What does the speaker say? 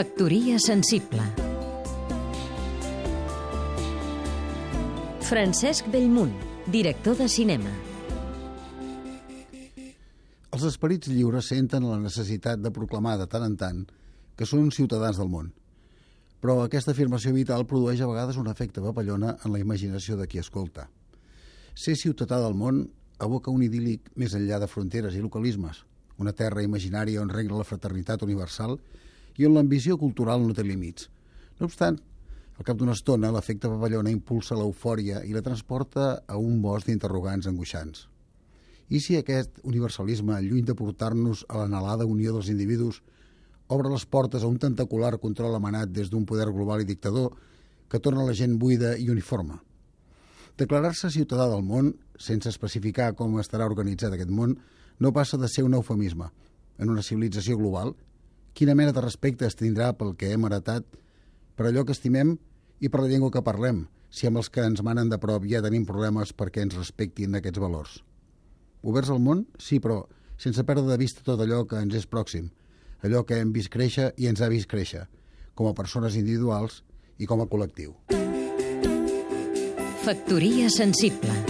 Factoria sensible Francesc Bellmunt, director de cinema Els esperits lliures senten la necessitat de proclamar de tant en tant que són ciutadans del món. Però aquesta afirmació vital produeix a vegades un efecte papallona en la imaginació de qui escolta. Ser ciutadà del món aboca un idíl·lic més enllà de fronteres i localismes, una terra imaginària on regna la fraternitat universal i on l'ambició cultural no té límits. No obstant, al cap d'una estona, l'efecte papallona impulsa l'eufòria i la transporta a un bosc d'interrogants angoixants. I si aquest universalisme, lluny de portar-nos a l'anhelada unió dels individus, obre les portes a un tentacular control emanat des d'un poder global i dictador que torna la gent buida i uniforme. Declarar-se ciutadà del món, sense especificar com estarà organitzat aquest món, no passa de ser un eufemisme. En una civilització global, quina mena de respecte es tindrà pel que hem heretat, per allò que estimem i per la llengua que parlem, si amb els que ens manen de prop ja tenim problemes perquè ens respectin aquests valors. Oberts al món? Sí, però sense perdre de vista tot allò que ens és pròxim, allò que hem vist créixer i ens ha vist créixer, com a persones individuals i com a col·lectiu. Factoria sensible